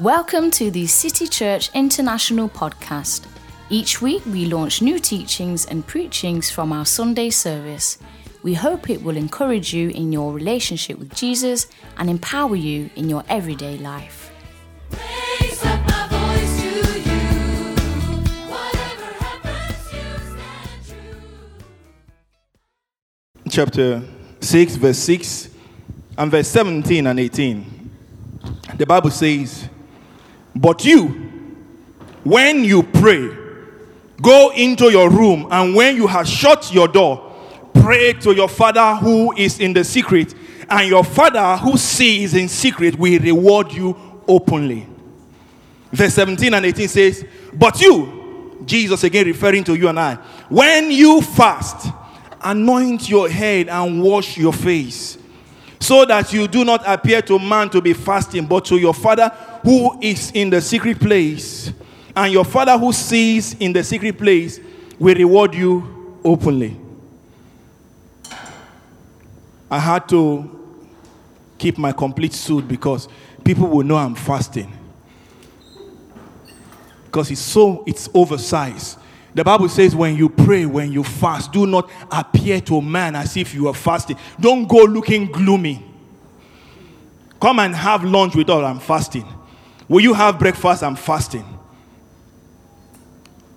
Welcome to the City Church International podcast. Each week we launch new teachings and preachings from our Sunday service. We hope it will encourage you in your relationship with Jesus and empower you in your everyday life. Raise up my voice to you. Whatever happens, you stand true. chapter 6, verse 6, and verse 17 and 18. The Bible says, But you, when you pray, go into your room, and when you have shut your door, pray to your Father who is in the secret, and your Father who sees in secret will reward you openly. Verse 17 and 18 says, But you, Jesus again referring to you and I, when you fast, anoint your head and wash your face, so that you do not appear to man to be fasting, but to your Father who is in the secret place. And your Father who sees in the secret place will reward you openly. I had to keep my complete suit because people will know I'm fasting because it's so it's oversized. The Bible says when you pray, when you fast, do not appear to man as if you are fasting. Don't go looking gloomy. Come and have lunch with us. I'm fasting. Will you have breakfast? I'm fasting.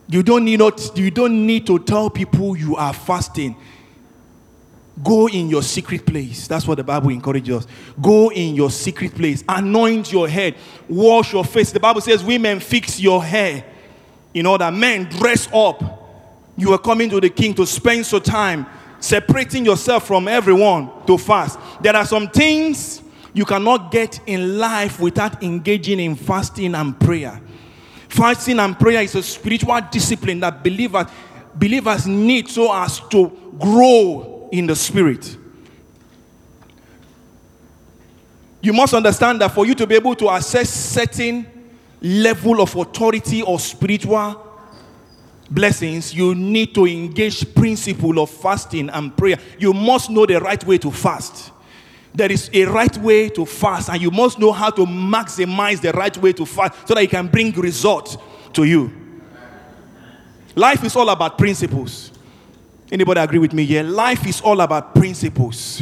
You don't need not, you don't need to tell people you are fasting. Go in your secret place. That's what the Bible encourages us. Go in your secret place. Anoint your head. Wash your face. The Bible says, Women, fix your hair. In order, men, dress up. You are coming to the king to spend some time separating yourself from everyone to fast. There are some things you cannot get in life without engaging in fasting and prayer. Fasting and prayer is a spiritual discipline that believers, believers need so as to grow in the spirit. You must understand that for you to be able to access certain level of authority or spiritual blessings, you need to engage principle of fasting and prayer. You must know the right way to fast. There is a right way to fast, and you must know how to maximize the right way to fast so that it can bring result to you. Life is all about principles. Anybody agree with me here? Life is all about principles.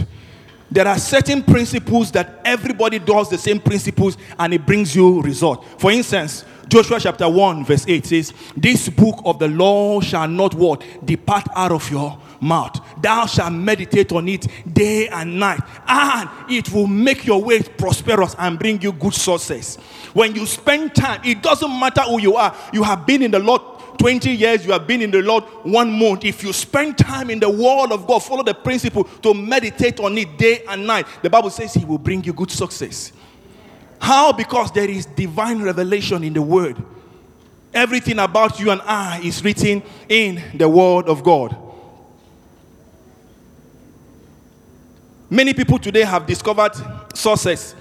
There are certain principles that everybody does the same principles and it brings you result. For instance, Joshua chapter 1 verse 8 says, This book of the law shall not what? Depart out of your mouth. Thou shalt meditate on it day and night, and it will make your way prosperous and bring you good success. When you spend time, it doesn't matter who you are. You have been in the Lord 20 years, you have been in the Lord one month. If you spend time in the Word of God, follow the principle to meditate on it day and night, the Bible says He will bring you good success. How? Because there is divine revelation in the Word. Everything about you and I is written in the Word of God. Many people today have discovered success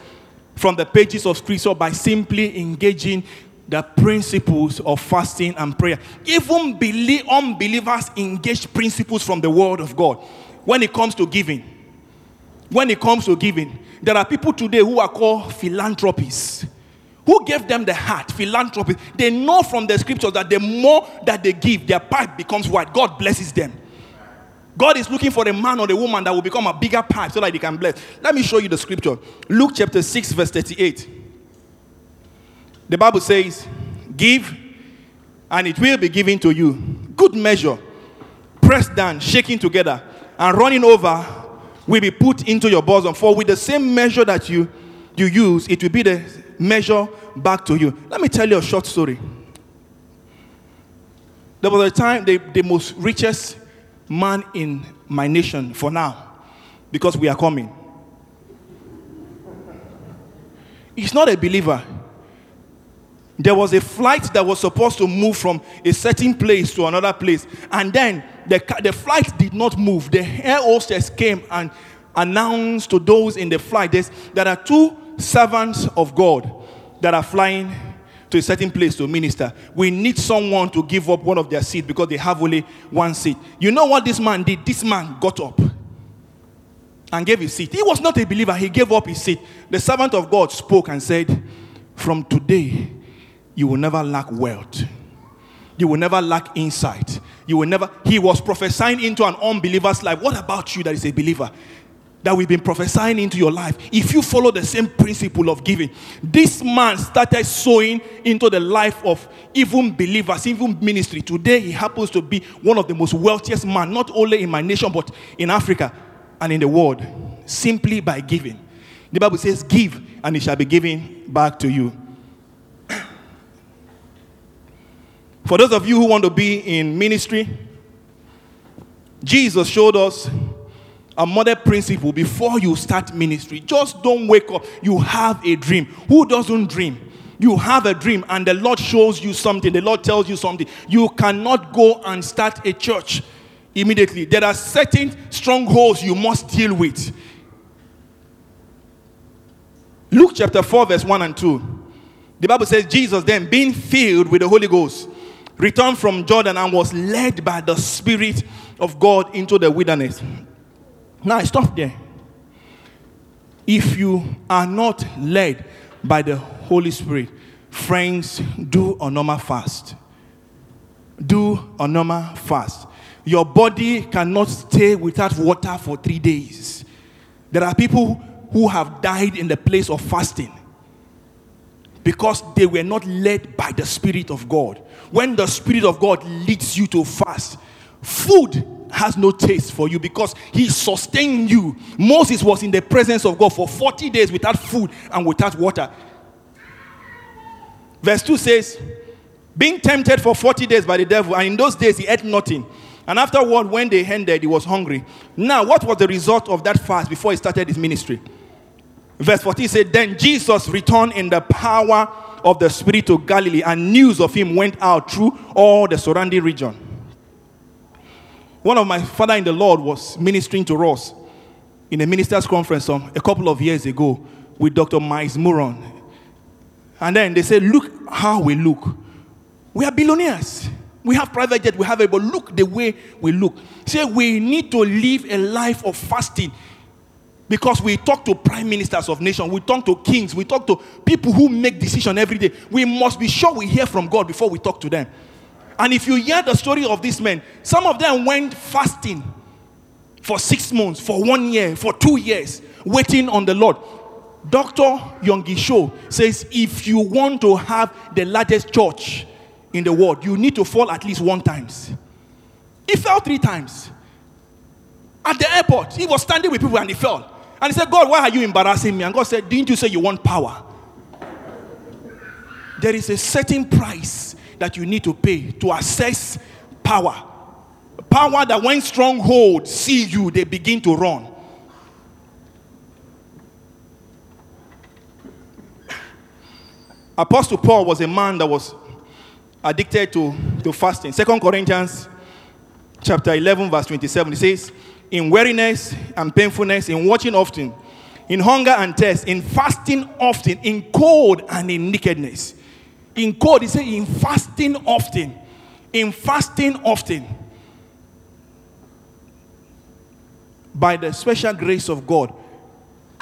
from the pages of Scripture by simply engaging the principles of fasting and prayer. Even belie- unbelievers engage principles from the Word of God when it comes to giving. When it comes to giving, there are people today who are called philanthropists. Who gave them the heart? Philanthropy. They know from the scriptures that the more that they give, their pipe becomes wide. God blesses them. God is looking for a man or a woman that will become a bigger pipe so that he can bless. Let me show you the scripture. Luke chapter 6, verse 38. The Bible says, Give, and it will be given to you. Good measure, pressed down, shaking together, and running over will be put into your bosom. For with the same measure that you, you use, it will be the measure back to you. Let me tell you a short story. There was a time the, the most richest man in my nation for now, because we are coming. He's not a believer. There was a flight that was supposed to move from a certain place to another place, and then the, the flight did not move. The air hostess came and announced to those in the flight there's, there are two servants of God that are flying to a certain place to minister. We need someone to give up one of their seats because they have only one seat. You know what this man did? This man got up and gave his seat. He was not a believer, he gave up his seat. The servant of God spoke and said, from today, you will never lack wealth. You will never lack insight. You will never. He was prophesying into an unbeliever's life. What about you that is a believer? That we've been prophesying into your life. If you follow the same principle of giving, this man started sowing into the life of even believers, even ministry. Today, he happens to be one of the most wealthiest men, not only in my nation, but in Africa and in the world, simply by giving. The Bible says, Give, and it shall be given back to you. For those of you who want to be in ministry, Jesus showed us a mother principle before you start ministry. Just don't wake up. You have a dream. Who doesn't dream? You have a dream, and the Lord shows you something. The Lord tells you something. You cannot go and start a church immediately. There are certain strongholds you must deal with. Luke chapter 4, verse 1 and 2. The Bible says, Jesus then, being filled with the Holy Ghost, returned from Jordan and was led by the Spirit of God into the wilderness. Now, I stop there. If you are not led by the Holy Spirit, friends, do a normal fast. Do a normal fast. Your body cannot stay without water for three days. There are people who have died in the place of fasting because they were not led by the Spirit of God. When the Spirit of God leads you to fast, food has no taste for you because He sustained you. Moses was in the presence of God for 40 days without food and without water. Verse 2 says, Being tempted for 40 days by the devil, and in those days he ate nothing. And afterward, when they ended, he was hungry. Now, what was the result of that fast before he started his ministry? Verse 14 said, Then Jesus returned in the power of the Spirit to Galilee, and news of him went out through all the surrounding region. One of my father in the Lord was ministering to us in a ministers' conference some, a couple of years ago with Dr. Myles Munroe. And then they said, Look how we look. We are billionaires. We have private jet, we have it, but look the way we look. Say we need to live a life of fasting because we talk to prime ministers of nations, we talk to kings, we talk to people who make decisions every day. We must be sure we hear from God before we talk to them. And if you hear the story of these men, some of them went fasting for six months, for one year, for two years, waiting on the Lord. Dr. Yonggi Cho says if you want to have the largest church in the world, you need to fall at least one times. He fell three times. At the airport, he was standing with people and he fell. And he said, God, why are you embarrassing me? And God said, Didn't you say you want power? There is a certain price that you need to pay to access power. Power that when strongholds see you, they begin to run. Apostle Paul was a man that was addicted to, to fasting. Second Corinthians chapter 11, verse 27, it says, In weariness and painfulness, in watching often, in hunger and thirst, in fasting often, in cold and in nakedness. In cold, he said, in fasting often. In fasting often. By the special grace of God,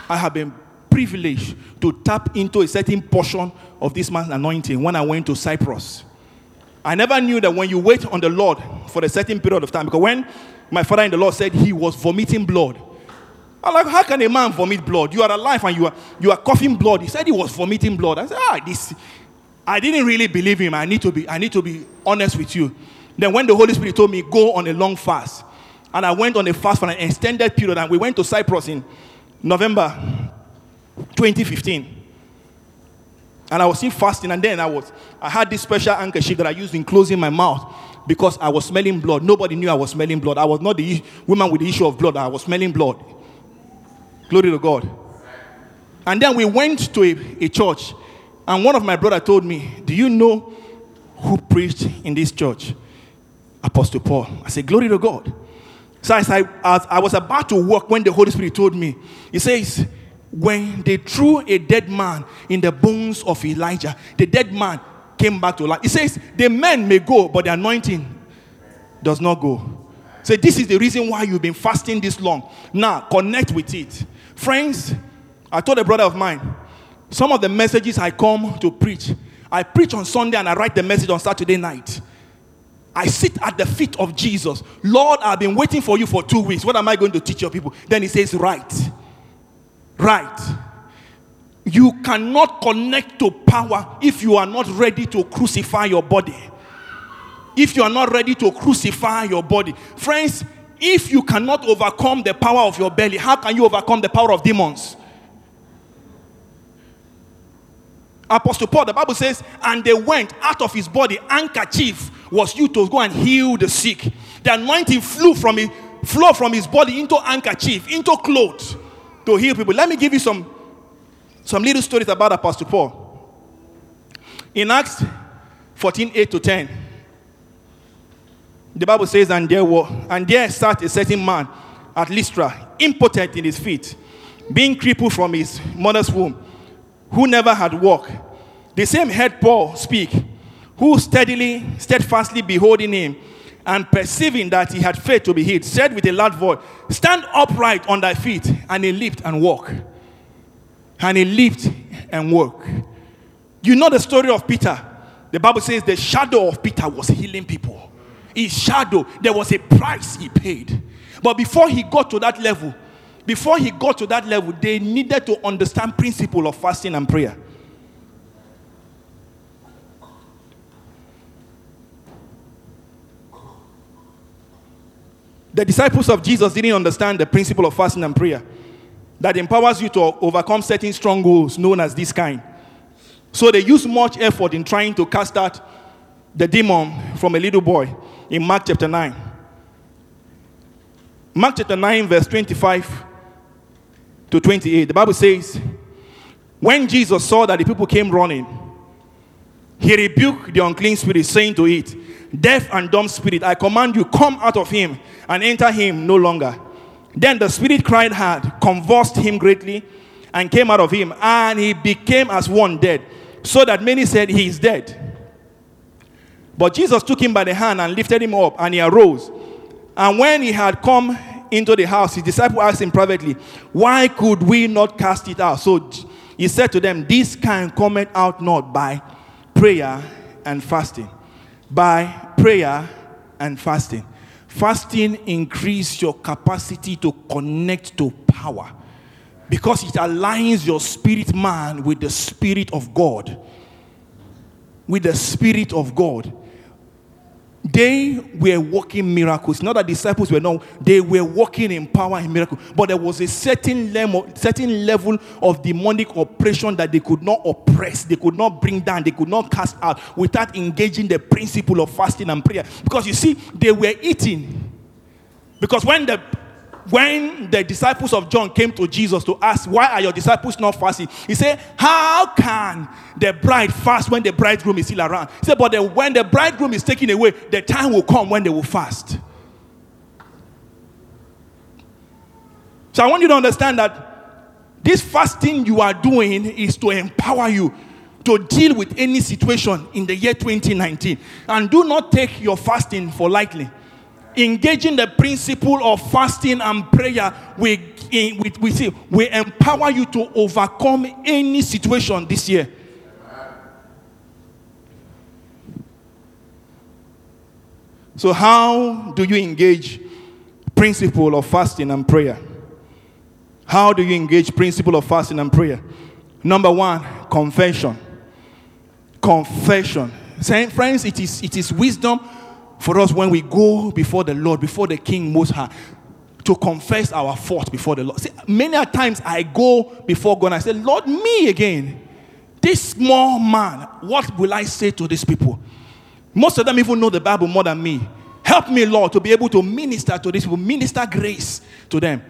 I have been privileged to tap into a certain portion of this man's anointing when I went to Cyprus. I never knew that when you wait on the Lord for a certain period of time, because when my father in the Lord said he was vomiting blood, I'm like, how can a man vomit blood? You are alive and you are you are coughing blood. He said he was vomiting blood. I said, ah, this. I didn't really believe him. I need to be I need to be honest with you. Then when the Holy Spirit told me go on a long fast, and I went on a fast for an extended period, and we went to Cyprus in November 2015. And I was still fasting, and then I was I had this special handkerchief that I used in closing my mouth because I was smelling blood. Nobody knew I was smelling blood. I was not the woman with the issue of blood. I was smelling blood. Glory to God. And then we went to a, a church, and one of my brother told me, "Do you know who preached in this church?" Apostle Paul. I said, "Glory to God." So as I, as I was about to walk, when the Holy Spirit told me, He says, when they threw a dead man in the bones of Elijah, the dead man came back to life. He says, the men may go, but the anointing does not go. So this is the reason why you've been fasting this long. Now connect with it. Friends, I told a brother of mine, Some of the messages I come to preach, I preach on Sunday and I write the message on Saturday night. I sit at the feet of Jesus. Lord, I've been waiting for you for two weeks. What am I going to teach your people? Then he says, Right. Right. You cannot connect to power if you are not ready to crucify your body. If you are not ready to crucify your body. Friends, if you cannot overcome the power of your belly, how can you overcome the power of demons? Apostle Paul, the Bible says, and they went out of his body, handkerchief was used to go and heal the sick. The anointing flew from his, flow from his body into handkerchief, into clothes to heal people. Let me give you some, some little stories about Apostle Paul. In Acts 14, 8 to 10, the Bible says, and there were, and there sat a certain man at Lystra, impotent in his feet, being crippled from his mother's womb, who never had walked. The same heard Paul speak, who steadily, steadfastly beholding him, and perceiving that he had faith to be healed, said with a loud voice, Stand upright on thy feet. And he leaped and walked. And he lived and worked. You know the story of Peter. The Bible says the shadow of Peter was healing people. His shadow, there was a price he paid. But before he got to that level, before he got to that level, they needed to understand principle of fasting and prayer. The disciples of Jesus didn't understand the principle of fasting and prayer that empowers you to overcome certain strongholds known as this kind. So they used much effort in trying to cast out the demon from a little boy in Mark chapter 9. Mark chapter 9, verse 25 to 28. The Bible says, When Jesus saw that the people came running, he rebuked the unclean spirit, saying to it, Deaf and dumb spirit, I command you, come out of him and enter him no longer. Then the spirit cried hard, convulsed him greatly, and came out of him, and he became as one dead, so that many said, He is dead. But Jesus took him by the hand and lifted him up, and he arose. And when he had come into the house, his disciple asked him privately, Why could we not cast it out? So he said to them, This kind cometh out not by prayer and fasting. By prayer and fasting. Fasting increase your capacity to connect to power because it aligns your spirit man with the spirit of God. With the spirit of God. They were working miracles. Not that disciples were not, they were working in power and miracle. But there was a certain level, certain level of demonic oppression that they could not oppress, they could not bring down, they could not cast out without engaging the principle of fasting and prayer. Because you see, they were eating. Because when the when the disciples of John came to Jesus to ask, Why are your disciples not fasting? He said, How can the bride fast when the bridegroom is still around? He said, But the, when the bridegroom is taken away, the time will come when they will fast. So I want you to understand that this fasting you are doing is to empower you to deal with any situation in the year 2019. And do not take your fasting for lightly engaging the principle of fasting and prayer we, in, we, we, see, we empower you to overcome any situation this year. So, how do you engage principle of fasting and prayer? How do you engage principle of fasting and prayer? Number one, confession. Confession. Saying, friends, it is, it is wisdom for us when we go before the Lord, before the King Most High, to confess our fault before the Lord. See, many a times I go before God and I say, Lord, me again, this small man, what will I say to these people? Most of them even know the Bible more than me. Help me, Lord, to be able to minister to these people, minister grace to them.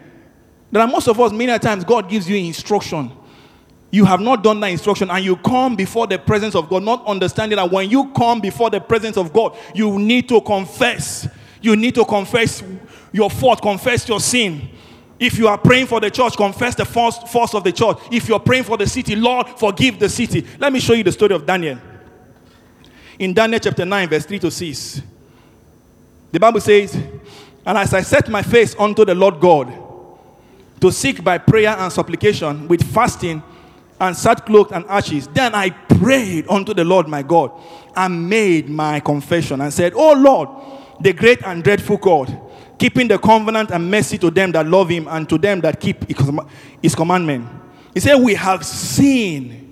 There are most of us, many a times, God gives you instruction. You have not done that instruction, and you come before the presence of God, not understanding that when you come before the presence of God, you need to confess. You need to confess your fault, confess your sin. If you are praying for the church, confess the force, force of the church. If you're praying for the city, Lord, forgive the city. Let me show you the story of Daniel. In Daniel chapter 9, verse 3 to 6, the Bible says, And as I set my face unto the Lord God to seek by prayer and supplication with fasting and sat sackcloth and ashes. Then I prayed unto the Lord my God and made my confession and said, Oh Lord, the great and dreadful God, keeping the covenant and mercy to them that love him and to them that keep his commandment. He said, We have seen.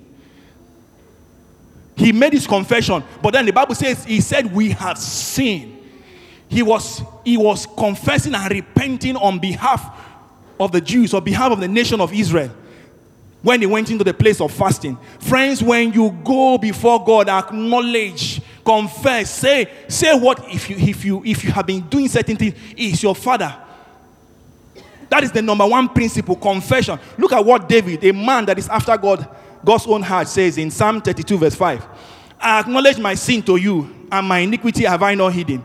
He made his confession, but then the Bible says, He said, We have seen. He was, he was confessing and repenting on behalf of the Jews, on behalf of the nation of Israel when he went into the place of fasting. Friends, when you go before God, acknowledge, confess, say, say what if you if you if you have been doing certain things, is your father. That is the number one principle, confession. Look at what David, a man that is after God, God's own heart, says in Psalm 32, verse 5. I acknowledge my sin to you, and my iniquity have I not hidden.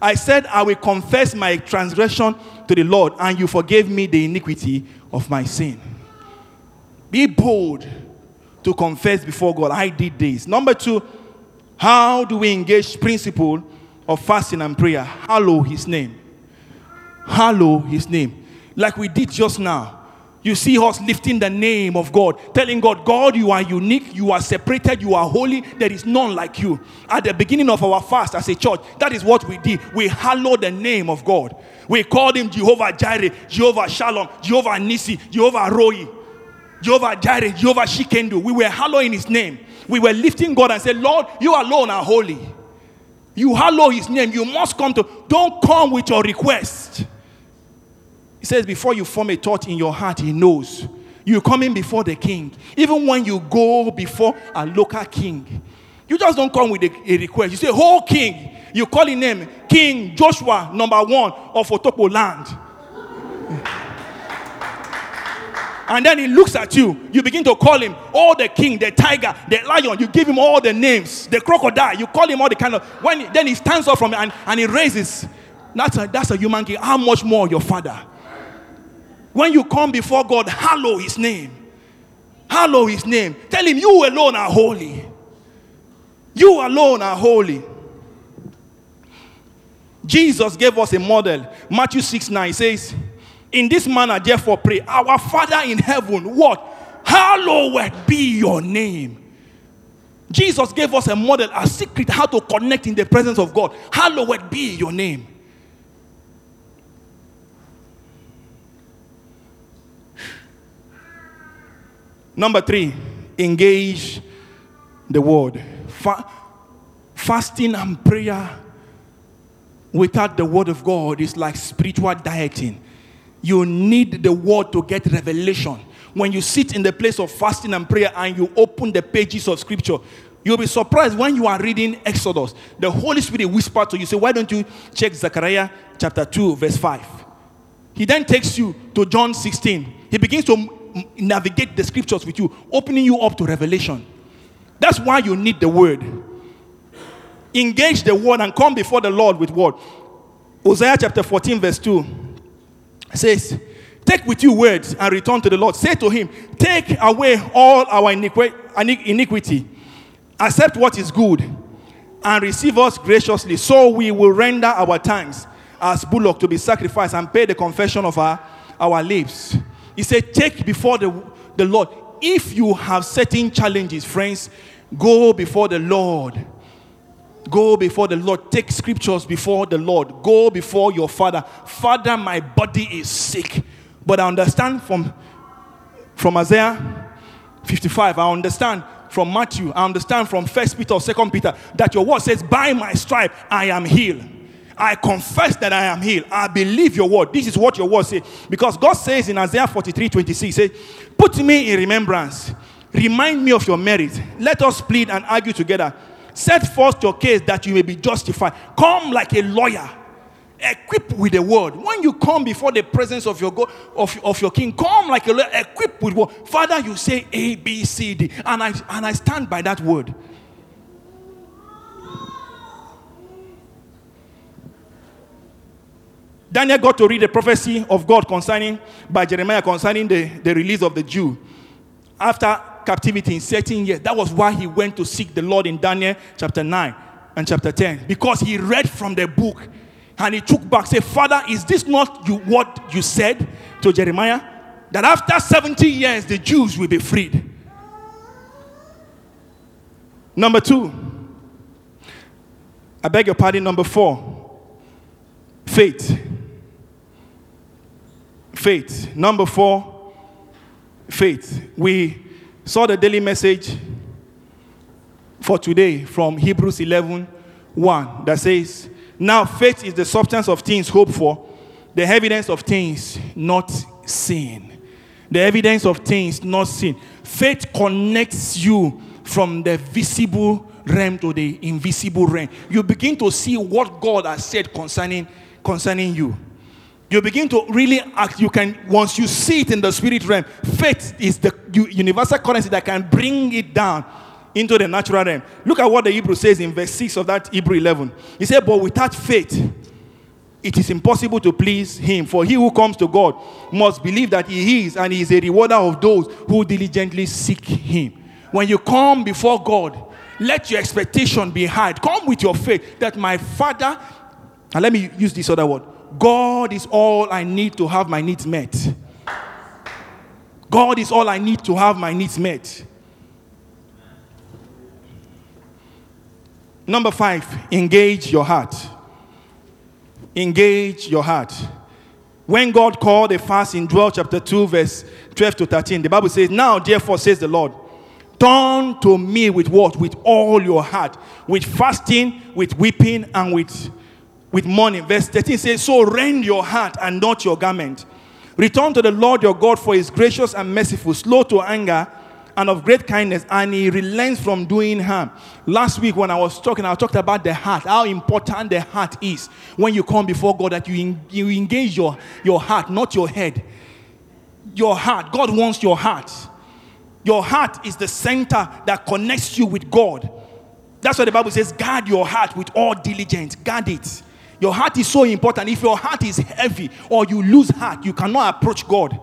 I said, I will confess my transgression to the Lord, and you forgave me the iniquity of my sin. Be bold to confess before God. I did this. Number two, how do we engage principle of fasting and prayer? Hallow his name. Hallow his name. Like we did just now. You see us lifting the name of God, telling God, God, you are unique, you are separated, you are holy, there is none like you. At the beginning of our fast as a church, that is what we did. We hallowed the name of God. We called him Jehovah Jireh, Jehovah Shalom, Jehovah Nisi, Jehovah Roi, Jehovah Jireh, Jehovah Shikendo. We were hallowing his name. We were lifting God and said, Lord, you alone are holy. You hallow his name. You must come to, don't come with your request. He says, before you form a thought in your heart, he knows. You're coming before the king. Even when you go before a local king, you just don't come with a, a request. You say, Oh, king. You call his name King Joshua, number one of Otopo land. And then he looks at you. You begin to call him, oh, the king, the tiger, the lion. You give him all the names, the crocodile. You call him all the kind of. When he- then he stands up from it and, and he raises. That's a, that's a human king. How much more your father? When you come before God, hallow his name. Hallow his name. Tell him, you alone are holy. You alone are holy. Jesus gave us a model. Matthew 6 9 says, In this manner, therefore, pray, Our Father in heaven, what? Hallowed be your name. Jesus gave us a model, a secret how to connect in the presence of God. Hallowed be your name. Number three, engage the word. Fa- fasting and prayer without the word of God is like spiritual dieting. You need the word to get revelation. When you sit in the place of fasting and prayer and you open the pages of scripture, you'll be surprised when you are reading Exodus. The Holy Spirit whisper to you, say, Why don't you check Zechariah chapter 2, verse 5? He then takes you to John 16. He begins to navigate the scriptures with you, opening you up to revelation. That's why you need the word. Engage the word and come before the Lord with word. Hosea chapter 14, verse 2 says, Take with you words and return to the Lord. Say to him, Take away all our iniqui- iniquity, accept what is good, and receive us graciously. So we will render our thanks as bullock to be sacrificed and pay the confession of our, our lips. He said, Take before the, the Lord. If you have certain challenges, friends, go before the Lord. Go before the Lord. Take scriptures before the Lord. Go before your father. Father, my body is sick. But I understand from, from Isaiah 55, I understand from Matthew, I understand from First Peter or Second Peter that your word says, By my stripe I am healed. I confess that I am healed. I believe your word. This is what your word says. Because God says in Isaiah 43 26, say, Put me in remembrance. Remind me of your merit. Let us plead and argue together. Set forth your case that you may be justified. Come like a lawyer, equipped with the word. When you come before the presence of your God, of, of your king, come like a lawyer, equipped with word. Father, you say A, B, C, D, and I and I stand by that word. Daniel got to read the prophecy of God concerning by Jeremiah concerning the, the release of the Jew after captivity in 13 years. That was why he went to seek the Lord in Daniel chapter 9 and chapter 10 because he read from the book and he took back, said, Father, is this not you, what you said to Jeremiah? That after 70 years the Jews will be freed. Number two, I beg your pardon. Number four, faith. Faith. Number four, faith. We saw the daily message for today from Hebrews 11 1 that says, Now faith is the substance of things hoped for, the evidence of things not seen. The evidence of things not seen. Faith connects you from the visible realm to the invisible realm. You begin to see what God has said concerning, concerning you. You begin to really act. You can once you see it in the spirit realm. Faith is the universal currency that can bring it down into the natural realm. Look at what the Hebrew says in verse 6 of that Hebrew 11. He said, But without faith, it is impossible to please him. For he who comes to God must believe that he is, and he is a rewarder of those who diligently seek him. When you come before God, let your expectation be high. Come with your faith that my Father, and let me use this other word God is all I need to have my needs met. God is all I need to have my needs met. Number five, engage your heart. Engage your heart. When God called a fast in Joel chapter 2, verse 12 to 13, the Bible says, Now therefore says the Lord, turn to me with what? With all your heart, with fasting, with weeping, and with, with mourning. Verse 13 says, So rend your heart and not your garment. Return to the Lord your God, for he is gracious and merciful, slow to anger, and of great kindness, and he relents from doing harm. Last week, when I was talking, I talked about the heart, how important the heart is when you come before God, that you, you engage your, your heart, not your head. Your heart. God wants your heart. Your heart is the center that connects you with God. That's why the Bible says, guard your heart with all diligence. Guard it. Your heart is so important. If your heart is heavy or you lose heart, you cannot approach God.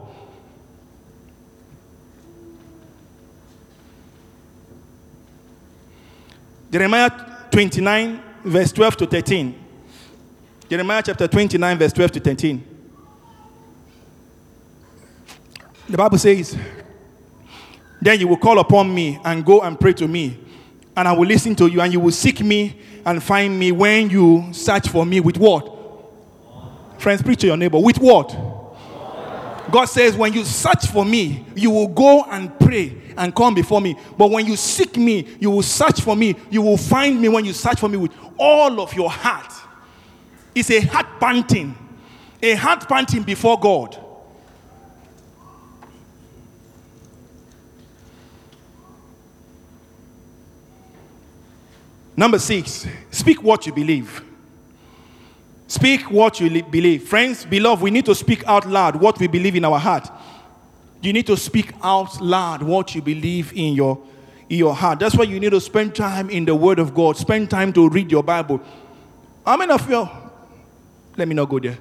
Jeremiah 29, verse 12 to 13. Jeremiah chapter 29, verse 12 to 13. The Bible says, Then you will call upon me and go and pray to me, and I will listen to you, and you will seek me and find me when you search for me with what? Friends, preach to your neighbor. With what? God says, when you search for me, you will go and pray and come before me. But when you seek me, you will search for me. You will find me when you search for me with all of your heart. It's a heart panting, a heart panting before God. Number six, speak what you believe. Speak what you li- believe. Friends, beloved, we need to speak out loud what we believe in our heart. You need to speak out loud what you believe in your, in your heart. That's why you need to spend time in the Word of God. Spend time to read your Bible. How many of you, let me not go there.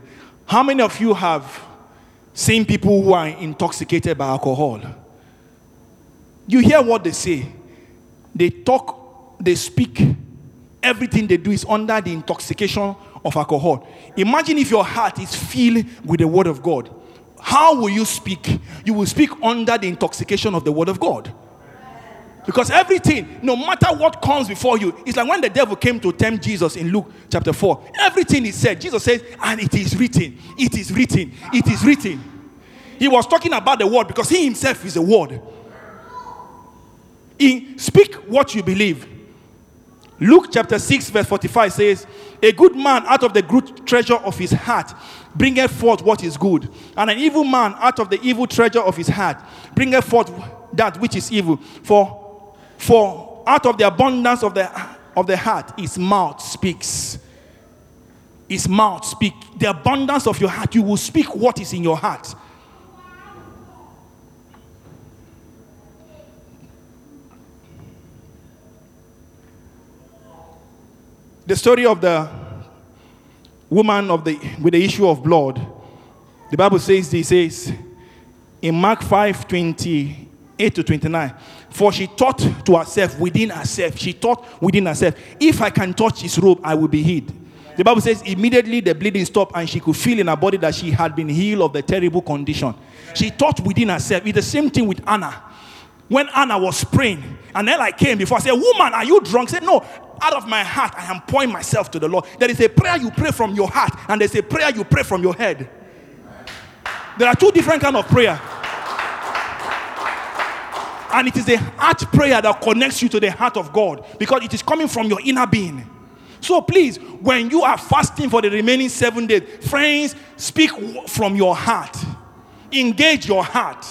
How many of you have seen people who are intoxicated by alcohol? You hear what they say. They talk, they speak. Everything they do is under the intoxication of alcohol. Imagine if your heart is filled with the Word of God. How will you speak? You will speak under the intoxication of the Word of God. Because everything, no matter what comes before you, it's like when the devil came to tempt Jesus in Luke chapter 4. Everything he said, Jesus says, and it is written, it is written, it is written. He was talking about the word because he himself is a word. In speak what you believe. Luke chapter 6, verse 45 says, A good man out of the good treasure of his heart bringeth forth what is good, and an evil man out of the evil treasure of his heart bringeth forth that which is evil. For, for out of the abundance of the, of the heart, his mouth speaks. His mouth speak. The abundance of your heart, you will speak what is in your heart. The story of the woman of the with the issue of blood the bible says this says in mark 5 28 to 29 for she thought to herself within herself she thought within herself. If i can touch his robe i will be healed. The bible says immediately the bleeding stopped and she could feel in her body that she had been healed of the terrible condition. She thought within herself. It's the same thing with anna when Anna was praying, and then I came before I said, Woman, are you drunk? Said, No, out of my heart, I am pouring myself to the Lord. There is a prayer you pray from your heart, and there's a prayer you pray from your head. There are two different kind of prayer. And it is the heart prayer that connects you to the heart of God because it is coming from your inner being. So please, when you are fasting for the remaining seven days, friends, speak from your heart. Engage your heart.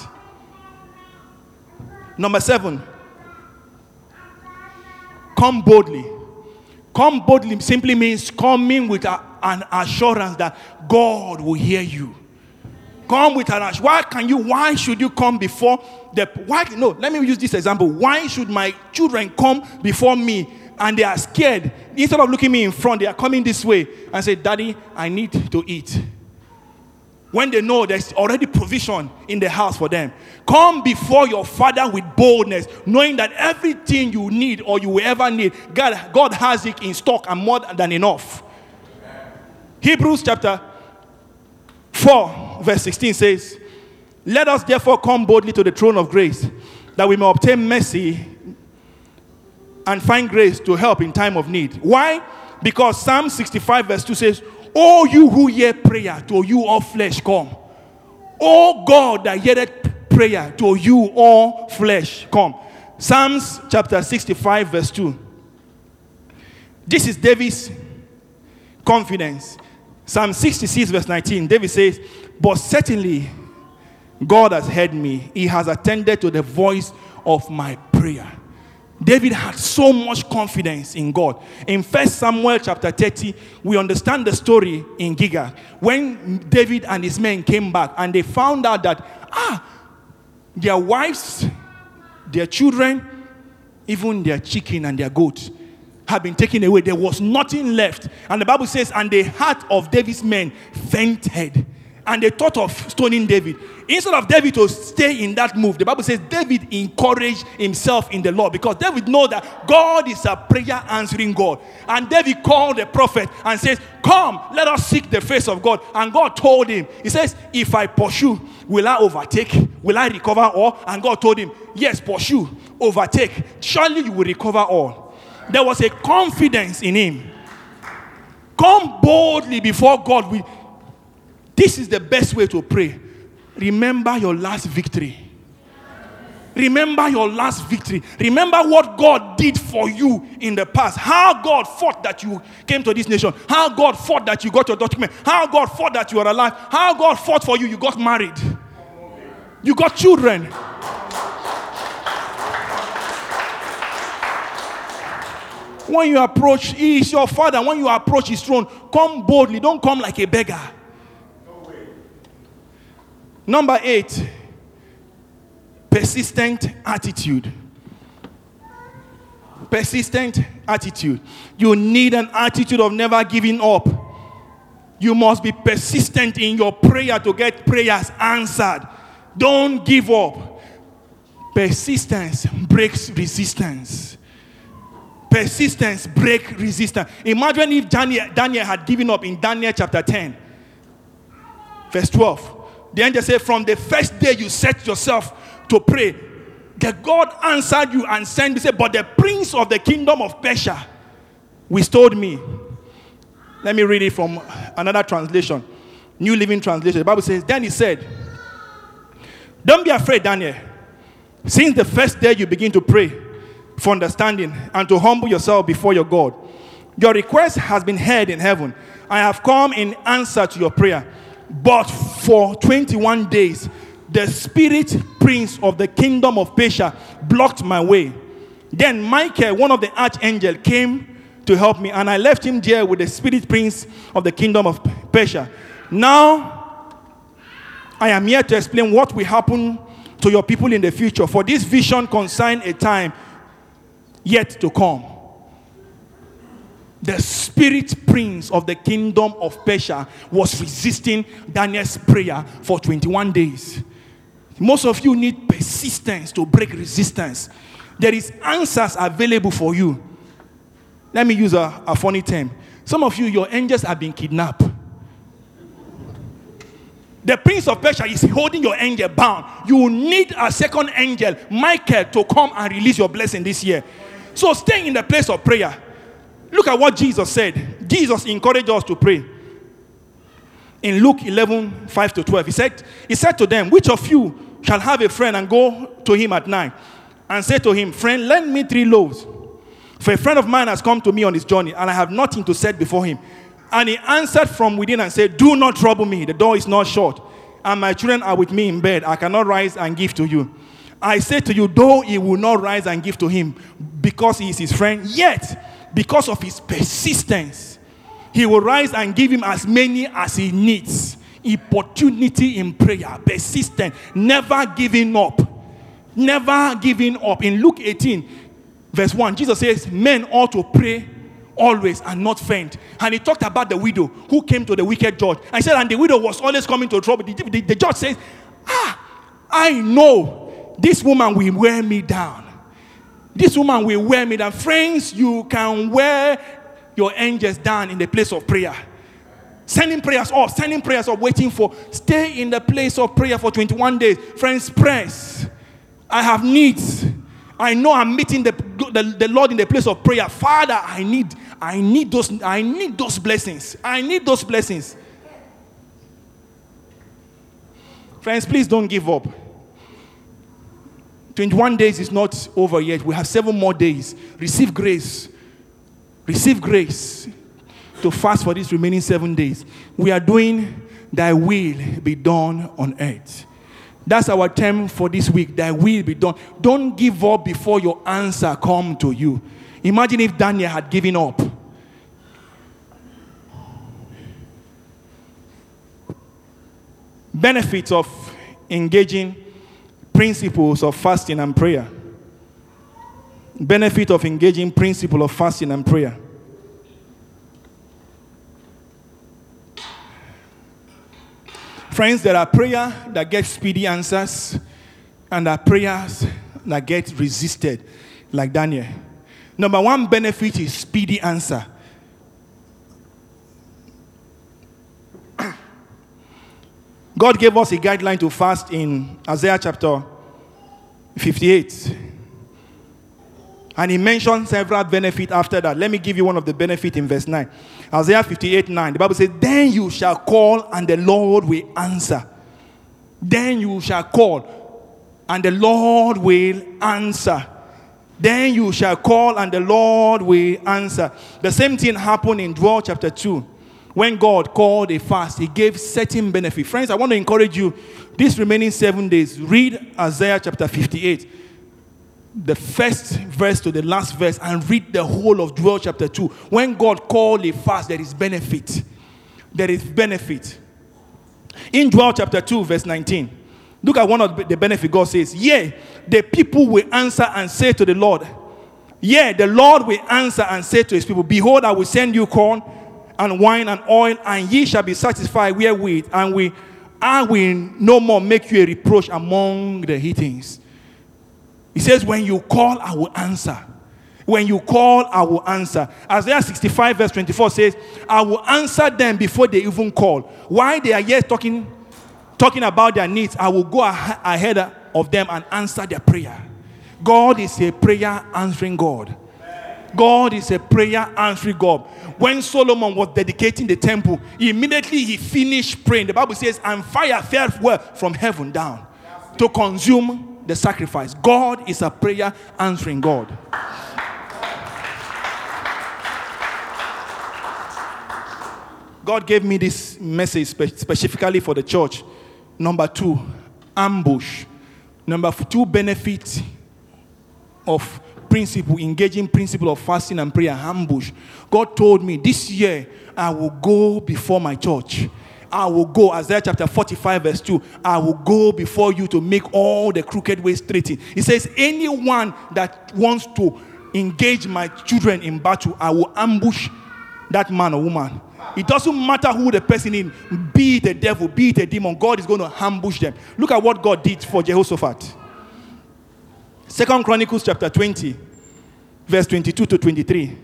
Number seven, come boldly. Come boldly simply means coming with a- an assurance that God will hear you. Come with an assurance. Why can you? Why should you come before the? Why? No. Let me use this example. Why should my children come before me and they are scared? Instead of looking me in front, they are coming this way and say, "Daddy, I need to eat." When they know there's already provision in the house for them. Come before your father with boldness, knowing that everything you need or you will ever need, God, God has it in stock and more than enough. Hebrews chapter 4, verse 16 says, Let us therefore come boldly to the throne of grace, that we may obtain mercy and find grace to help in time of need. Why? Because Psalm 65, verse 2 says, Oh, you who hear prayer, to you all flesh come. Oh God that heareth prayer, to you all flesh come. Psalms chapter 65, verse 2. This is David's confidence. Psalm 66, verse 19. David says, But certainly God has heard me, He has attended to the voice of my prayer. David had so much confidence in God. In 1 Samuel chapter 30, we understand the story in Giga. When David and his men came back and they found out that, ah, their wives, their children, even their chicken and their goats had been taken away. There was nothing left. And the Bible says, and the heart of David's men fainted. And they thought of stoning David. Instead of David to stay in that move, the Bible says David encouraged himself in the Lord because David know that God is a prayer answering God. And David called the prophet and says, Come, let us seek the face of God. And God told him, He says, If I pursue, will I overtake? Will I recover all? And God told him, Yes, pursue, overtake. Surely you will recover all. There was a confidence in him. Come boldly before God. with this is the best way to pray. Remember your last victory. Remember your last victory. Remember what God did for you in the past. How God fought that you came to this nation. How God fought that you got your document. How God fought that you are alive. How God fought for you. You got married. You got children. When you approach, He is your father. When you approach His throne, come boldly. Don't come like a beggar. Number eight, persistent attitude. Persistent attitude. You need an attitude of never giving up. You must be persistent in your prayer to get prayers answered. Don't give up. Persistence breaks resistance. Persistence break resistance. Imagine if Daniel, Daniel had given up in Daniel chapter 10, verse 12. The angel said, From the first day you set yourself to pray, the God answered you and sent me. Said, But the prince of the kingdom of Persia withstood me. Let me read it from another translation, New Living Translation. The Bible says, Then he said, Don't be afraid, Daniel. Since the first day you begin to pray for understanding and to humble yourself before your God, your request has been heard in heaven. I have come in answer to your prayer. But for 21 days, the spirit prince of the kingdom of Persia blocked my way. Then Michael, one of the archangel, came to help me, and I left him there with the spirit prince of the kingdom of Persia. Now, I am here to explain what will happen to your people in the future. For this vision concerns a time yet to come. The spirit prince of the kingdom of Persia was resisting Daniel's prayer for 21 days. Most of you need persistence to break resistance. There is answers available for you. Let me use a, a funny term. Some of you, your angels have been kidnapped. The prince of Persia is holding your angel bound. You need a second angel, Michael, to come and release your blessing this year. So stay in the place of prayer. Look at what Jesus said. Jesus encouraged us to pray. In Luke 11, 5 to 12, he said, He said to them, Which of you shall have a friend and go to him at night and say to him, Friend, lend me three loaves. For a friend of mine has come to me on his journey, and I have nothing to set before him. And he answered from within and said, Do not trouble me. The door is not shut, and my children are with me in bed. I cannot rise and give to you. I say to you, though he will not rise and give to him because he is his friend, yet because of his persistence, he will rise and give him as many as he needs. Opportunity in prayer, persistent, never giving up. Never giving up. In Luke 18, verse 1, Jesus says, Men ought to pray always and not faint. And he talked about the widow who came to the wicked judge. He said, And the widow was always coming to trouble. The, the- the judge says, Ah, I know this woman will wear me down. This woman will wear me down. Friends, you can wear your angels down in the place of prayer. Sending prayers up, sending prayers up, waiting for. Stay in the place of prayer for 21 days. Friends, press. I have needs. I know I'm meeting the, the, the Lord in the place of prayer. Father, I need, I need those, I need those blessings. I need those blessings. Friends, please don't give up. 21 days is not over yet. We have seven more days. Receive grace. Receive grace to fast for these remaining seven days. We are doing Thy will be done on earth. That's our term for this week. Thy will be done. Don't give up before your answer come to you. Imagine if Daniel had given up. Benefits of engaging principles of fasting and prayer. Benefit of engaging principle of fasting and prayer. Friends, there are prayer that get speedy answers, and there are prayers that get resisted, like Daniel. Number one benefit is speedy answer. God gave us a guideline to fast in Isaiah chapter 58. And he mentioned several benefits after that. Let me give you one of the benefits in verse 9. Isaiah 58 9. The Bible says, Then you shall call, and the Lord will answer. Then you shall call, and the Lord will answer. Then you shall call, and the Lord will answer. The same thing happened in Joel chapter 2. When God called a fast, He gave certain benefit. Friends, I want to encourage you these remaining seven days, read Isaiah chapter 58 the first verse to the last verse and read the whole of Joel chapter 2. When God called a fast, there is benefit. There is benefit. In Joel chapter 2, verse 19, look at one of the benefit God says, Yea, the people will answer and say to the Lord, Yea, the Lord will answer and say to his people, Behold, I will send you corn and wine and oil, and ye shall be satisfied wherewith, and we I will no more make you a reproach among the heathens. He says, When you call, I will answer. When you call, I will answer. Isaiah 65, verse 24 says, I will answer them before they even call. Why they are yet talking, talking about their needs, I will go ah- ahead of them and answer their prayer. God is a prayer answering God. God is a prayer answering God. When Solomon was dedicating the temple, immediately he finished praying. The Bible says, and fire fell from heaven down to consume the sacrifice. God is a prayer answering God. God gave me this message spe- specifically for the church. Number two, ambush. Number two, benefit of principle, engaging principle of fasting and prayer, ambush. God told me this year I will go before my church. I will go, Isaiah chapter 45, verse 2. I will go before you to make all the crooked ways straight. He says, Anyone that wants to engage my children in battle, I will ambush that man or woman. It doesn't matter who the person is, be it the devil, be it a demon, God is going to ambush them. Look at what God did for Jehoshaphat. Second Chronicles chapter 20, verse 22 to 23.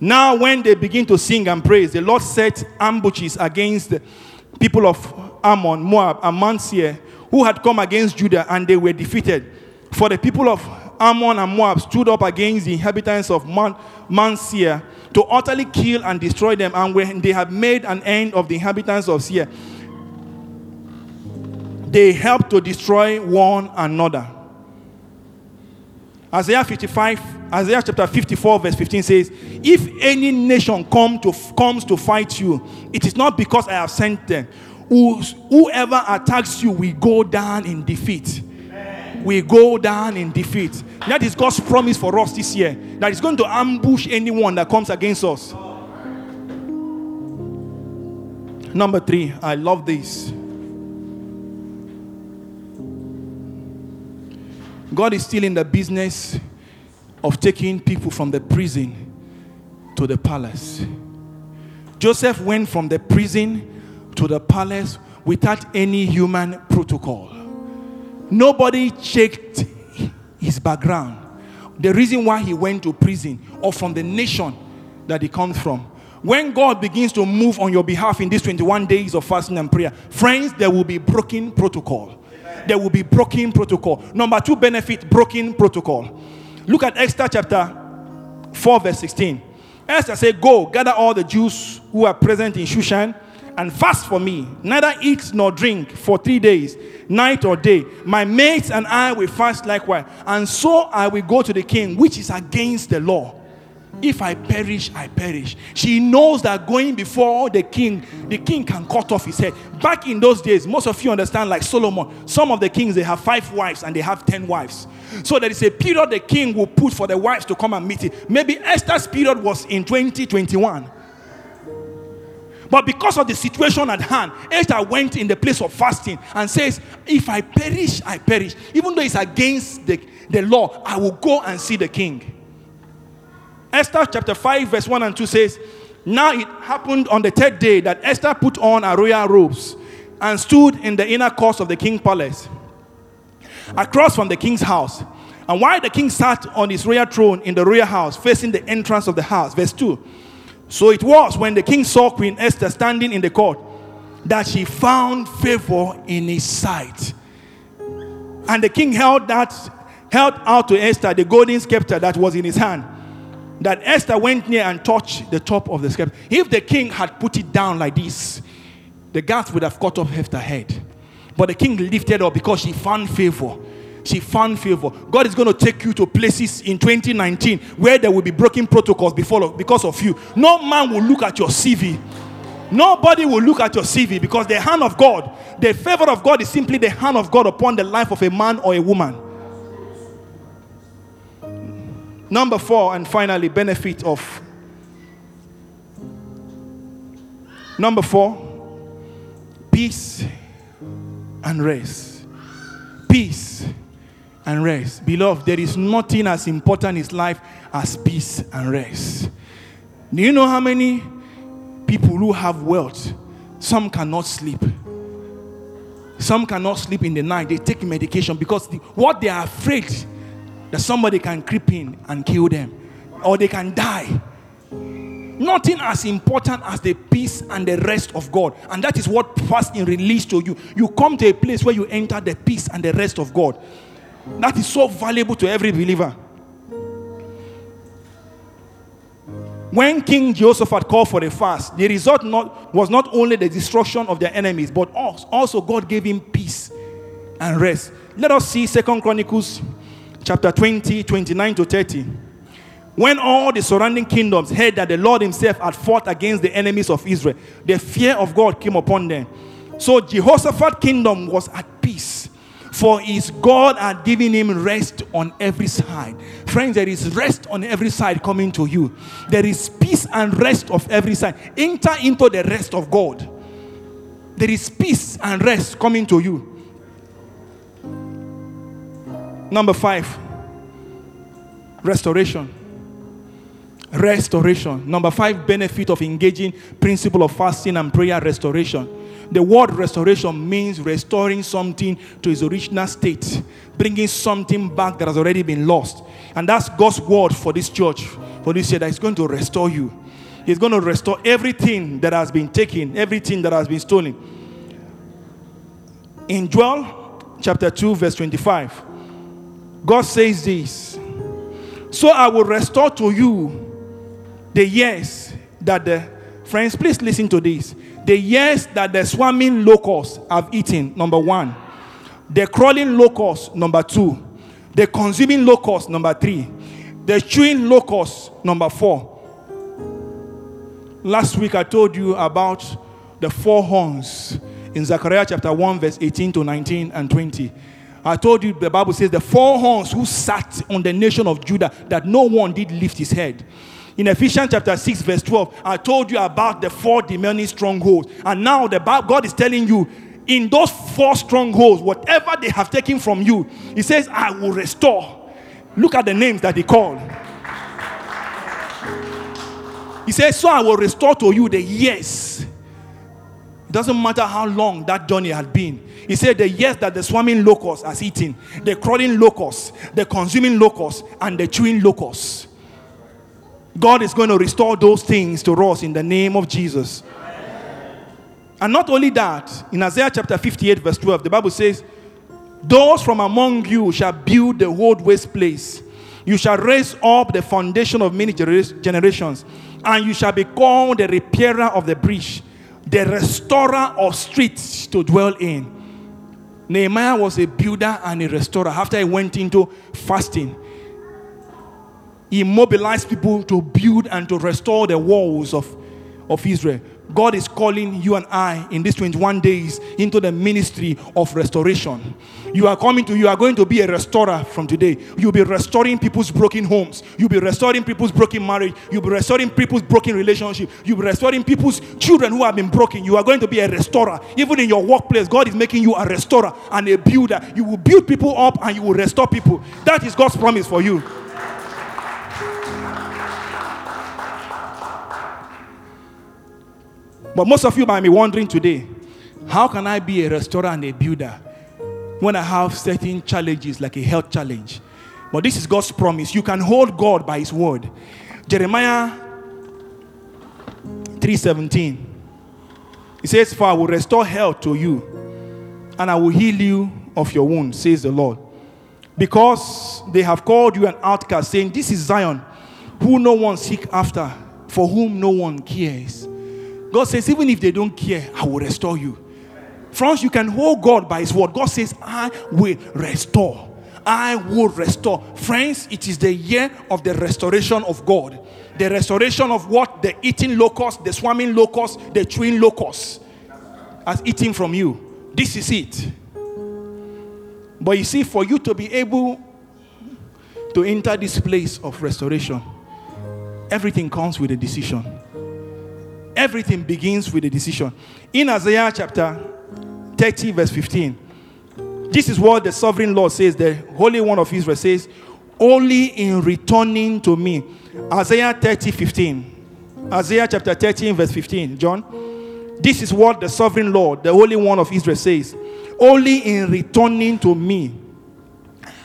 Now, when they begin to sing and praise, the Lord set ambushes against the people of Ammon, Moab, and Mount Seir, who had come against Judah, and they were defeated. For the people of Ammon and Moab stood up against the inhabitants of Mount, Mount Seir to utterly kill and destroy them. And when they had made an end of the inhabitants of Seir, they helped to destroy one another. Isaiah 55, Isaiah chapter 54, verse 15 says, If any nation come to, comes to fight you, it is not because I have sent them. Whoever attacks you will go down in defeat. We go down in defeat. That is God's promise for us this year. That is going to ambush anyone that comes against us. Number three, I love this. God is still in the business of taking people from the prison to the palace. Joseph went from the prison to the palace without any human protocol. Nobody checked his background, the reason why he went to prison, or from the nation that he comes from. When God begins to move on your behalf in these 21 days of fasting and prayer, friends, there will be broken protocol. There will be broken protocol. Number two benefit broken protocol. Look at Esther chapter 4, verse 16. Esther said, Go, gather all the Jews who are present in Shushan and fast for me. Neither eat nor drink for three days, night or day. My mates and I will fast likewise. And so I will go to the king, which is against the law. If I perish, I perish. She knows that going before the king, the king can cut off his head. Back in those days, most of you understand, like Solomon, some of the kings they have five wives and they have ten wives. So there is a period the king will put for the wives to come and meet him. Maybe Esther's period was in 2021. But because of the situation at hand, Esther went in the place of fasting and says, If I perish, I perish. Even though it's against the, the law, I will go and see the king. Esther chapter 5, verse 1 and 2 says, Now it happened on the third day that Esther put on her royal robes and stood in the inner courts of the king's palace, across from the king's house. And while the king sat on his royal throne in the royal house, facing the entrance of the house, verse 2. So it was when the king saw Queen Esther standing in the court that she found favor in his sight. And the king held that held out to Esther the golden scepter that was in his hand. That Esther went near and touched the top of the scepter. If the king had put it down like this, the guards would have cut off Esther's head. But the king lifted up because she found favor. She found favor. God is going to take you to places in 2019 where there will be broken protocols because of you. No man will look at your CV. Nobody will look at your CV because the hand of God, the favor of God is simply the hand of God upon the life of a man or a woman. Number four, and finally, benefit of. Number four, peace and rest. Peace and rest. Beloved, there is nothing as important in life as peace and rest. Do you know how many people who have wealth, some cannot sleep? Some cannot sleep in the night. They take medication because the, what they are afraid that somebody can creep in and kill them or they can die. Nothing as important as the peace and the rest of God. And that is what fasting release to you. You come to a place where you enter the peace and the rest of God. That is so valuable to every believer. When King Jehoshaphat called for a fast, the result not, was not only the destruction of their enemies, but also God gave him peace and rest. Let us see Second Chronicles chapter 20, 29 to 30. When all the surrounding kingdoms heard that the Lord Himself had fought against the enemies of Israel, the fear of God came upon them. So Jehoshaphat kingdom was at peace, for his God had given him rest on every side. Friends, there is rest on every side coming to you. There is peace and rest of every side. Enter into the rest of God. There is peace and rest coming to you. Number five, restoration. Restoration. Number five benefit of engaging principle of fasting and prayer restoration. The word restoration means restoring something to its original state bringing something back that has already been lost. And that's god's word for this church. For this year that is going to restore you. He's going to restore everything that has been taken everything that has been stolen. In Joel chapter 2, verse 25, God says this So I will restore to you the years that the friends, please listen to this. The years that the swarming locusts have eaten, number one. The crawling locust, number two. The consuming locust, number three. The chewing locust, number four. Last week I told you about the four horns in Zechariah chapter 1, verse 18 to 19 and 20. I told you the Bible says the four horns who sat on the nation of Judah that no one did lift his head. In Ephesians chapter 6, verse 12, I told you about the four demonic strongholds. And now the Bible, God is telling you, in those four strongholds, whatever they have taken from you, He says, I will restore. Look at the names that He called. He says, So I will restore to you the years. Doesn't matter how long that journey had been. He said, The years that the swarming locust has eaten, the crawling locust, the consuming locust, and the chewing locust. God is going to restore those things to us in the name of Jesus. And not only that, in Isaiah chapter 58, verse 12, the Bible says, Those from among you shall build the old waste place. You shall raise up the foundation of many generations, and you shall be called the repairer of the breach, the restorer of streets to dwell in. Nehemiah was a builder and a restorer. After he went into fasting, he mobilized people to build and to restore the walls of, of Israel. God is calling you and I in these 21 days into the ministry of restoration. You are coming to, you are going to be a restorer from today. You'll be restoring people's broken homes. You'll be restoring people's broken marriage. You'll be restoring people's broken relationship. You'll be restoring people's children who have been broken. You are going to be a restorer. Even in your workplace, God is making you a restorer and a builder. You will build people up and you will restore people. That is God's promise for you. But most of you might be wondering today, how can I be a restorer and a builder when I have certain challenges like a health challenge? But this is God's promise. You can hold God by his word. Jeremiah 3:17. He says, For I will restore health to you, and I will heal you of your wounds, says the Lord. Because they have called you an outcast, saying, This is Zion, who no one seek after, for whom no one cares. God says, even if they don't care, I will restore you. Friends, you can hold God by His word. God says, I will restore. I will restore. Friends, it is the year of the restoration of God. The restoration of what the eating locust, the swarming locust, the chewing locust has eaten from you. This is it. But you see, for you to be able to enter this place of restoration, everything comes with a decision. Everything begins with a decision. In Isaiah chapter 30, verse 15, this is what the sovereign Lord says, the Holy One of Israel says, Only in returning to me. Isaiah 30, 15. Isaiah chapter 13, verse 15. John, this is what the sovereign Lord, the Holy One of Israel says, Only in returning to me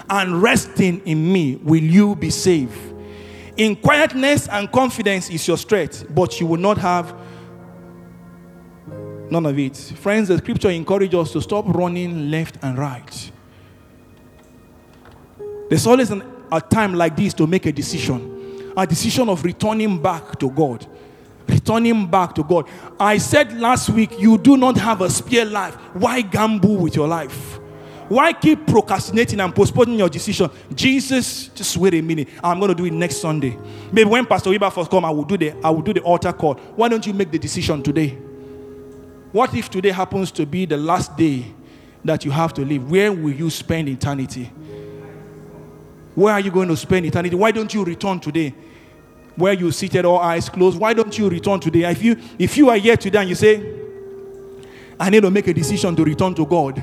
and resting in me will you be saved. In quietness and confidence is your strength, but you will not have none of it. Friends, the scripture encourages us to stop running left and right. There's always an, a time like this to make a decision, a decision of returning back to God. Returning back to God. I said last week, you do not have a spare life. Why gamble with your life? Why keep procrastinating and postponing your decision? Jesus, just wait a minute. I'm going to do it next Sunday. Maybe when Pastor Weber first come, I will do the I will do the altar call. Why don't you make the decision today? What if today happens to be the last day that you have to live? Where will you spend eternity? Where are you going to spend eternity? Why don't you return today? Where you seated, all eyes closed. Why don't you return today? If you if you are here today and you say, I need to make a decision to return to God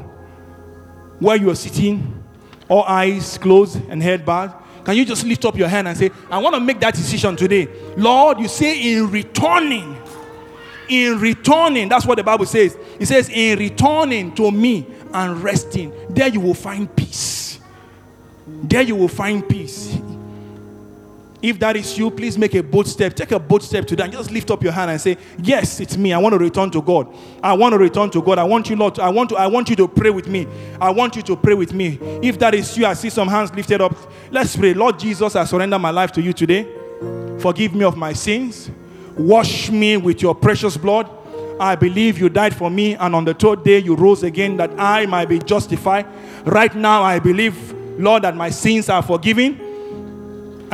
where you are sitting, all eyes closed and head bowed, can you just lift up your hand and say, I want to make that decision today? Lord, you say in returning, in returning, that's what the Bible says. It says, in returning to me and resting, there you will find peace. There you will find peace. If that is you, please make a bold step. Take a bold step today and just lift up your hand and say, Yes, it's me. I want to return to God. I want to return to God. I want you, Lord. I want to, I want you to pray with me. I want you to pray with me. If that is you, I see some hands lifted up. Let's pray. Lord Jesus, I surrender my life to you today. Forgive me of my sins. Wash me with your precious blood. I believe you died for me, and on the third day you rose again that I might be justified. Right now, I believe, Lord, that my sins are forgiven.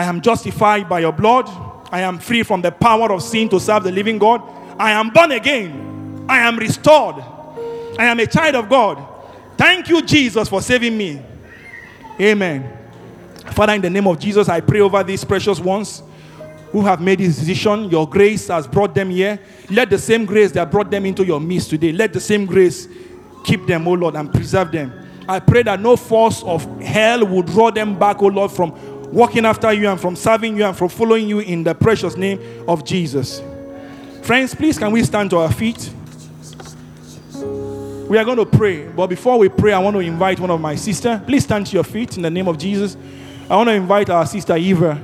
I am justified by your blood. I am free from the power of sin to serve the living God. I am born again. I am restored. I am a child of God. Thank you, Jesus, for saving me. Amen. Father, in the name of Jesus, I pray over these precious ones who have made this decision. Your grace has brought them here. Let the same grace that brought them into your midst today, let the same grace keep them, oh Lord, and preserve them. I pray that no force of hell will draw them back, oh Lord, from walking after you and from serving you and from following you in the precious name of Jesus. Friends, please can we stand to our feet? We are going to pray, but before we pray, I want to invite one of my sister. Please stand to your feet in the name of Jesus. I want to invite our sister Eva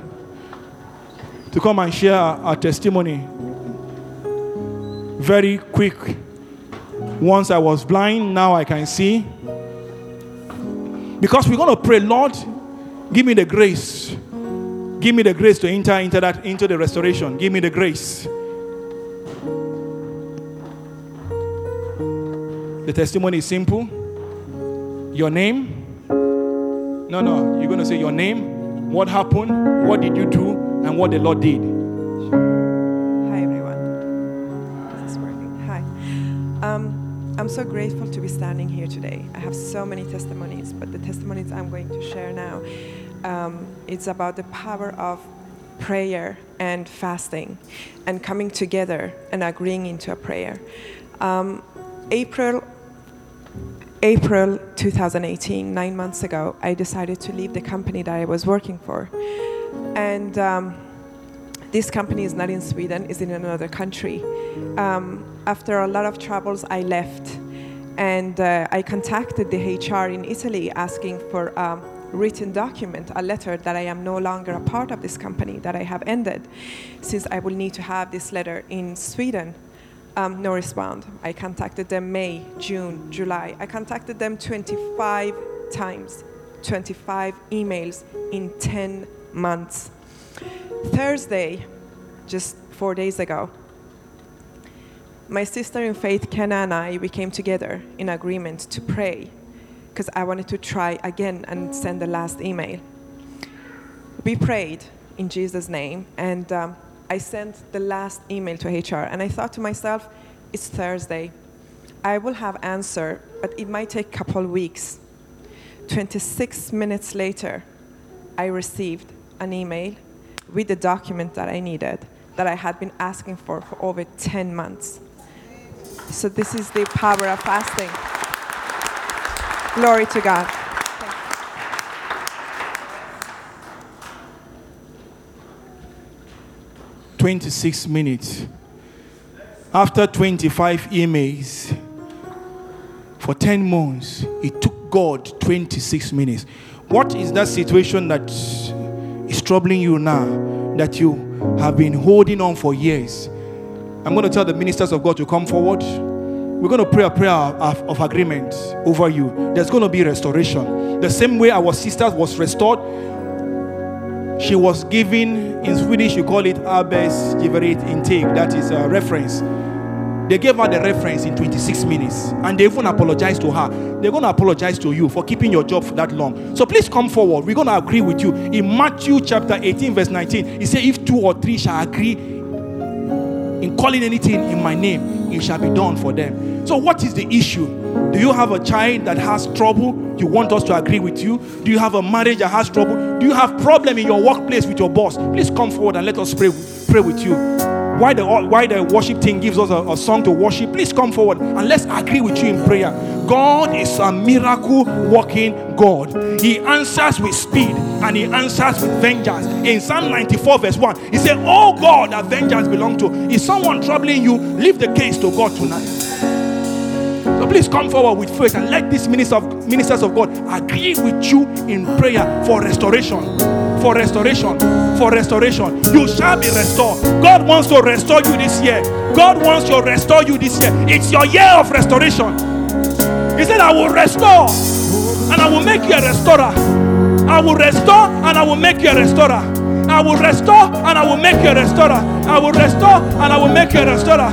to come and share our testimony. Very quick. Once I was blind, now I can see. Because we're going to pray, Lord, give me the grace. Give me the grace to enter into that into the restoration. Give me the grace. The testimony is simple. Your name. No, no. You're going to say your name, what happened, what did you do, and what the Lord did. I'm so grateful to be standing here today. I have so many testimonies, but the testimonies I'm going to share now, um, it's about the power of prayer and fasting, and coming together and agreeing into a prayer. Um, April April 2018, nine months ago, I decided to leave the company that I was working for. And um, this company is not in Sweden, is in another country. Um, after a lot of troubles, I left. And uh, I contacted the HR in Italy asking for a written document, a letter that I am no longer a part of this company, that I have ended, since I will need to have this letter in Sweden. Um, no response. I contacted them May, June, July. I contacted them 25 times, 25 emails in 10 months. Thursday, just four days ago, my sister in faith, Kenna, and I, we came together in agreement to pray because I wanted to try again and send the last email. We prayed in Jesus' name, and um, I sent the last email to HR. And I thought to myself, it's Thursday. I will have answer, but it might take a couple weeks. 26 minutes later, I received an email with the document that I needed that I had been asking for for over 10 months. So this is the power of fasting. Glory to God. 26 minutes. After 25 emails for 10 months, it took God 26 minutes. What is that situation that is troubling you now that you have been holding on for years? I'm going to tell the ministers of God to come forward. We're going to pray a prayer of, of agreement over you. There's going to be restoration. The same way our sister was restored, she was given in Swedish, you call it arbetsgivarintyg. That is a reference. They gave her the reference in 26 minutes and they even apologized to her. They're going to apologize to you for keeping your job for that long. So please come forward. We're going to agree with you. In Matthew chapter 18, verse 19, he said, If two or three shall agree in calling anything in my name, it shall be done for them. So, what is the issue? Do you have a child that has trouble? You want us to agree with you? Do you have a marriage that has trouble? Do you have problem in your workplace with your boss? Please come forward and let us pray, pray with you. Why the why the worship team gives us a, a song to worship? Please come forward and let's agree with you in prayer. God is a miracle working God. He answers with speed and he answers with vengeance. In Psalm 94, verse 1, he said, Oh God, that vengeance belong to. Is someone troubling you? Leave the case to God tonight. So please come forward with faith and let these ministers of, ministers of God agree with you in prayer for restoration, for restoration. For restoration. You shall be restored. God wants to restore you this year. God wants to restore you this year. It's your year of restoration. He said, I will restore and I will make you a restorer. I will restore and I will make you a restorer. I will restore and I will make you a restorer. I will restore and I will make you a restorer.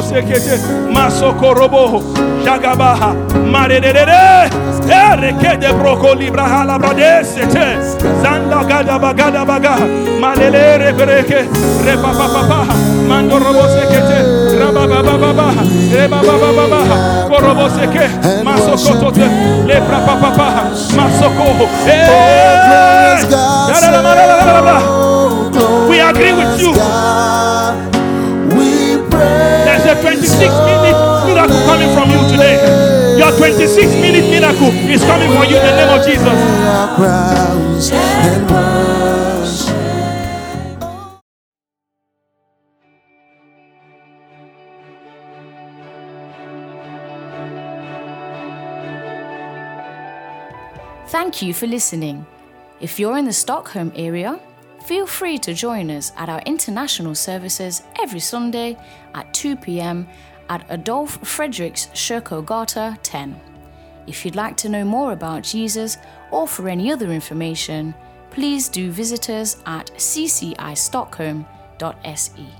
Sekete, jagabaha, marederere, erekede broko libra halabrade sete, zanda mando robo sekete, rababababa, rebabababa, korobo seke, masokotote, lepra papapa, masoko. We agree with you. There's a 26 minute miracle coming from. Your 26 minute miracle is coming for you in the name of Jesus. Thank you for listening. If you're in the Stockholm area, feel free to join us at our international services every Sunday at 2 pm at Adolf Fredriks Kyrkogata 10. If you'd like to know more about Jesus or for any other information, please do visit us at ccistockholm.se.